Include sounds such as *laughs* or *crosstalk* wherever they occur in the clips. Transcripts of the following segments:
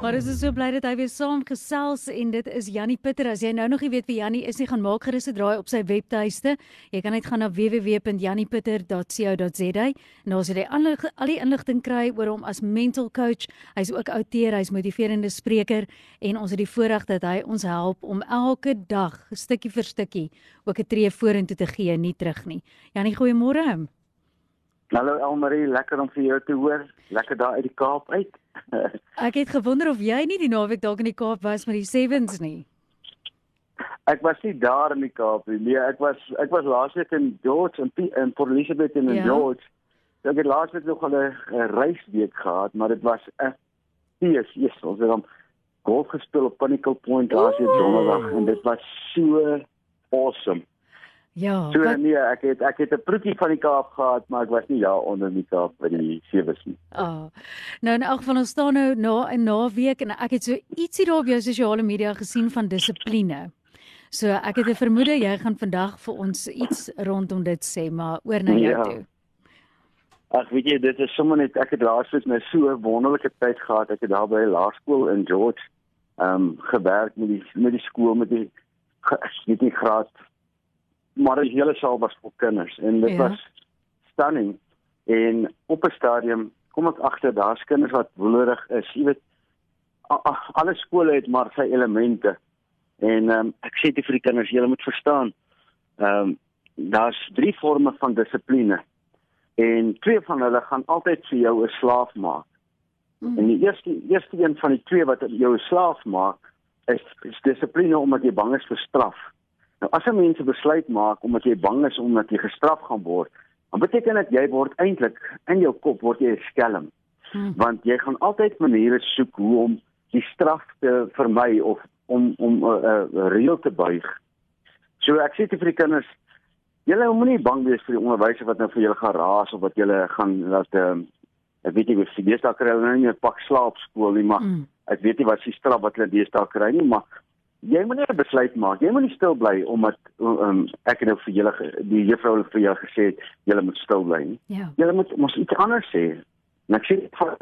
Maar is so bly dat hy weer saam gesels en dit is Jannie Pitter. As jy nou nog nie weet wie Jannie is nie, gaan maak gerus 'n draai op sy webtuiste. Jy kan net gaan na www.janniepitter.co.za en daar sal jy al, al die inligting kry oor hom as mental coach. Hy's ook outeur, hy's motiverende spreker en ons het die voorreg dat hy ons help om elke dag stukkie vir stukkie ook 'n tree vorentoe te gee, nie terug nie. Jannie, goeiemôre. Hallo Elmarie, lekker om vir jou te hoor. Lekker daar uit die Kaap uit. *laughs* ek het gewonder of jy nie die naweek dalk in die Kaap was met die Sevens nie. Ek was nie daar in die Kaap nie. Nee, ek was ek was laasweek in George en in Port Elizabeth en in ja. George. Ek het laasweek nog 'n reisweek gehad, maar dit was 'n fees. Yes, ons het dan golf gespeel op Pinnacle Point laasweek donderdag en dit was so awesome. Ja. So wat... nee, ek het ek het 'n proetjie van die Kaap gehad, maar ek was nie daar onder die Kaap by die sewe nie. Ah. Oh. Nou in elk geval ons staan nou na 'n naweek en ek het so ietsie daar op jou sosiale media gesien van dissipline. So ek het 'n vermoede jy gaan vandag vir ons iets rondom dit sê, maar oor na jou ja. toe. Ag weet jy, dit is sommer net ek het laasens nou so 'n wonderlike tyd gehad. Ek het daar by laerskool in George ehm um, gewerk met die met die skool met die met die graad maar die hele saal was vol kinders en dit ja. was stunning. En op 'n stadium kom ek agter daar's kinders wat woelerig is. Jy weet alle skole het maar sy elemente. En um, ek sê dit vir die kinders julle moet verstaan ehm um, daar's drie forme van dissipline. En twee van hulle gaan altyd vir jou 'n slaaf maak. Mm. en die eerste eerste een van die twee wat jou 'n slaaf maak is, is dissipline omdat jy bang is vir straf Nou as 'n mens 'n besluit maak omdat jy bang is omdat jy gestraf gaan word, dan beteken dit jy word eintlik in jou kop word jy skelm. Hmm. Want jy gaan altyd maniere soek hoe om die straf te vermy of om om 'n uh, uh, reël te buig. So ek sê te vir die kinders, julle moenie bang wees vir die onderwysers wat nou vir julle gaan raas of wat julle gaan laat ehm um, ek weet nie of jy deesdae kry hulle nou nie 'n pak slaap skool nie, maar hmm. ek weet nie wat se straf wat hulle deesdae kry nie, maar jy moet net 'n besluit maak. Jy moet nie stil bly omdat um, ek nou vir julle die juffrou vir julle gesê het julle moet stil bly nie. Ja. Julle moet mos iets anders sê. En ek sê vir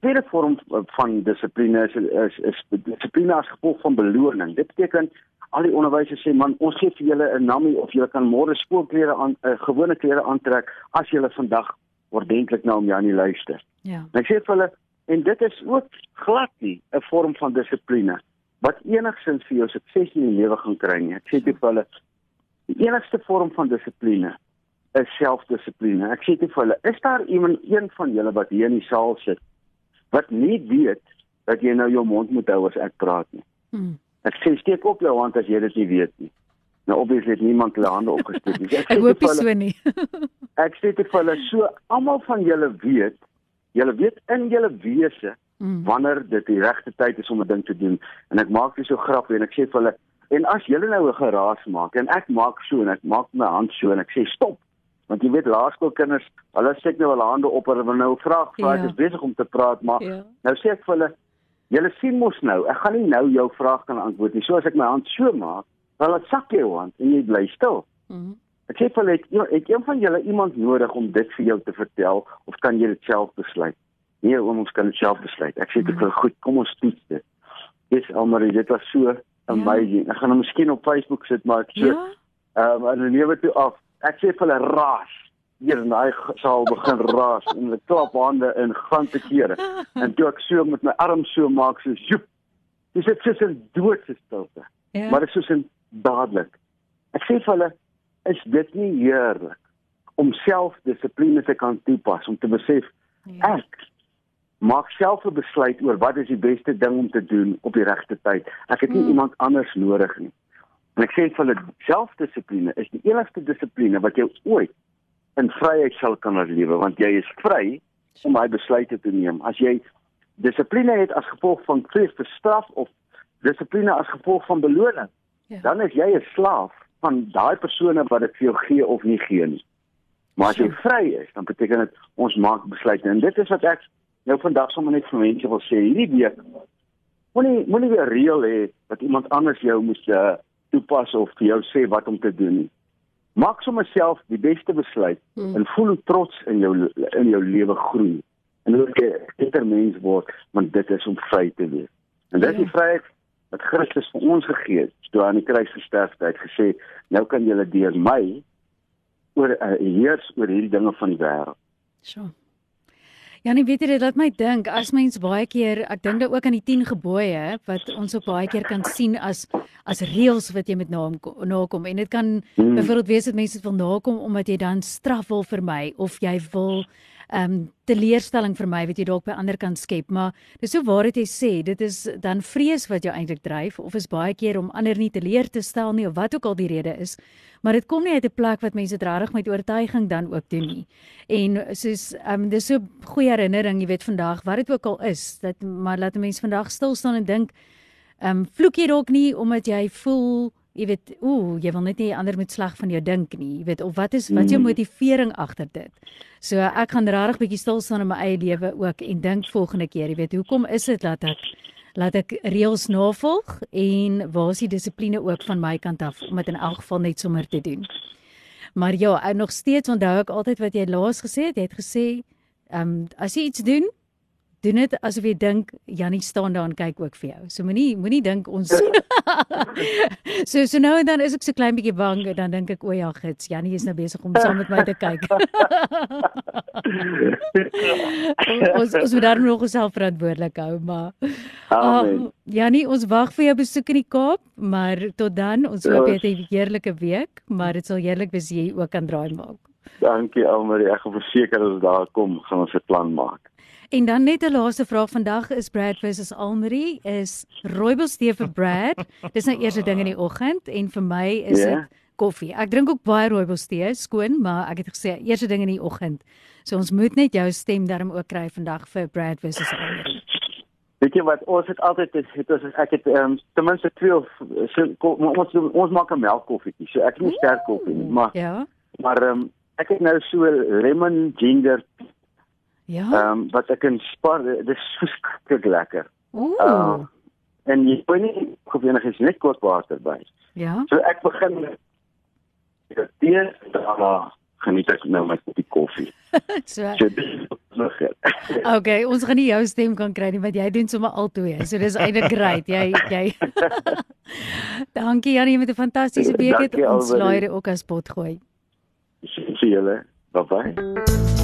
tweede vorm van dissipline is is, is dissipline as gevolg van beloning. Dit beteken al die onderwysers sê man, ons gee vir julle 'n namie of julle kan môre skoolklere aan uh, gewone klere aantrek as julle vandag ordentlik na om Janie luister. Ja. En ek sê vir hulle en dit is ook glad nie 'n vorm van dissipline wat enigsins vir jou sukses in die lewe gaan kry nie. Ek sê dit vir hulle die enigste vorm van dissipline is selfdissipline. Ek sê dit vir hulle, is daar iemand een van julle wat hier in die saal sit wat nie weet dat jy nou jou mond moet hou as ek praat nie? Hmm. Ek sê steek op jou hand as jy dit nie weet nie. Nou obviously het niemand hulle hande opgesteek nie. Ek, *laughs* ek hoop nie so nie. *laughs* ek sê dit vir hulle, so almal van julle weet, julle weet in julle wese mm. wanneer dit die regte tyd is om 'n ding te doen. En ek maak dit so grappig en ek sê vir hulle en as julle nou 'n geraas maak en ek maak so en ek maak my hand so en ek sê stop. Want jy weet laerskoolkinders, hulle steek nou hulle hande op en hulle wil nou vra, vra ek ja. is besig om te praat, maar ja. nou sê ek vir hulle julle sien mos nou, ek gaan nie nou jou vraag kan antwoord nie. So as ek my hand so maak, dan laat sak jy hand en jy bly stil. Mm. Ek sê vir hulle, ek een van julle iemand nodig om dit vir jou te vertel of kan jy dit self besluit? Nee, oom, ons kan dit self besluit. Ek sê dit vir goed, kom ons toets dit. Dis almarie, dit was so amazing. Ja. Ek gaan hom miskien op Facebook sit, maar ek so ja? ehm um, en lewe toe af. Ek sê vir hulle raas. Hier en daai sal begin *laughs* raas en hulle klap hande in gaan te kere. En toe ek so met my arm so maak so joep. Dis dit soos 'n doodse stilte. Ja. Maar dit is soos 'n dadelik. Ek sê vir hulle, is dit nie heerlik om selfdissipline te kan toepas om te besef ja. ek maak self 'n besluit oor wat is die beste ding om te doen op die regte tyd. Ek het nie mm. iemand anders nodig nie. En ek sê vir hulle selfdissipline is die enigste dissipline wat jou ooit in vryheid sal kan lewe want jy is vry om my besluite te neem. As jy dissipline het as gevolg van vrees vir straf of dissipline as gevolg van beloning, ja. dan is jy 'n slaaf van daai persone wat dit vir jou gee of nie gee nie. Maar as jy vry is, dan beteken dit ons maak besluite en dit is wat ek nou vandag sommer net vir mense wil sê hierdie week moenie moenie weer reël hê dat iemand anders jou moet uh, toepas of vir jou sê wat om te doen nie. Maak sommer self die beste besluit hmm. en voel trots in jou in jou lewe groei. En hoe jy 'n beter mens word, want dit is om vry te wees. En dit is die ja. vryheid wat Christus vir ons gegee het, toe aan die kruis gesterf het, gesê, nou kan julle deur my oor uh, heers oor hierdie dinge van die wêreld. So. Ja, nee, weet jy dit laat my dink as mens baie keer, ek dink dit ook aan die 10 gebooie wat ons ook baie keer kan sien as as reëls wat jy met naam nakom en dit kan hmm. byvoorbeeld wees dat mense dit wil nakom omdat jy dan straf wil vermy of jy wil ehm um, teleurstelling vir my wat jy dalk by ander kan skep, maar dis so waar dit jy sê, dit is dan vrees wat jou eintlik dryf of is baie keer om ander nie teleur te stel nie of wat ook al die rede is. Maar dit kom nie uit 'n plek wat mense regtig met oortuiging dan ook doen nie. En soos ehm um, dis so goeie herinnering, jy weet vandag wat dit ook al is, dat maar laat 'n mens vandag stil staan en dink ehm um, vloek jy dalk nie omdat jy voel jy weet, ooh, jy wil net nie ander moet slag van jou dink nie, jy weet, of wat is wat jou mm. motivering agter dit? So ek gaan regtig bietjie stil staan in my eie lewe ook en dink volgende keer, jy weet, hoekom is dit dat ek laat ek reëls navolg en waar is die dissipline ook van my kant af om dit in elk geval net sommer te doen. Maar ja, ek nog steeds onthou ek altyd wat jy laas gesê het, jy het gesê, ehm um, as jy iets doen, doen dit asof jy dink Jannie staan daar en kyk ook vir jou. So moenie moenie dink ons *laughs* *laughs* So so nou en dan is ek so klein bietjie bang en dan dink ek o ja, gits, Jannie is nou besig om saam met my te kyk. *laughs* ons ons moet daar nog self verantwoordelik hou, maar Amen. Um, Jannie, ons wag vir jou besoek in die Kaap, maar tot dan, ons hoop jy het 'n heerlike week, maar dit sal heerlik wees jy ook kan draai maak. Dankie Almarie, ek gaan verseker as daar kom, gaan ons 'n plan maak. En dan net 'n laaste vraag vandag is Brad versus Almarie is rooibos tee vir Brad. Dis nou eerste ding in die oggend en vir my is dit yeah. koffie. Ek drink ook baie rooibos tee, skoon, maar ek het gesê eerste ding in die oggend. So ons moet net jou stem daarom ook kry vandag vir Brad versus Almarie. Weet jy wat ons het altyd het, het ons ek het um, ten minste twee of so, ons ons maak 'n melkkoffietjie. So ek is nie sterk koffie nie, maar Ja. Maar um, ek het nou so lemon ginger Ja. Ehm um, wat ek in spar, dis verskriklik lekker. Ooh. Um, en jy weet nie nog eens net kort water by. Ja. So ek begin met tee, dan geniet ek nou met die koffie. *laughs* so. so *laughs* okay, ons gaan nie jou stem kan kry nie want jy doen sommer al twee. So dis eintlik great. Jy jy *laughs* Dankie Janie met 'n fantastiese week het ons laai ook as pot gooi. Sien julle. Bye bye.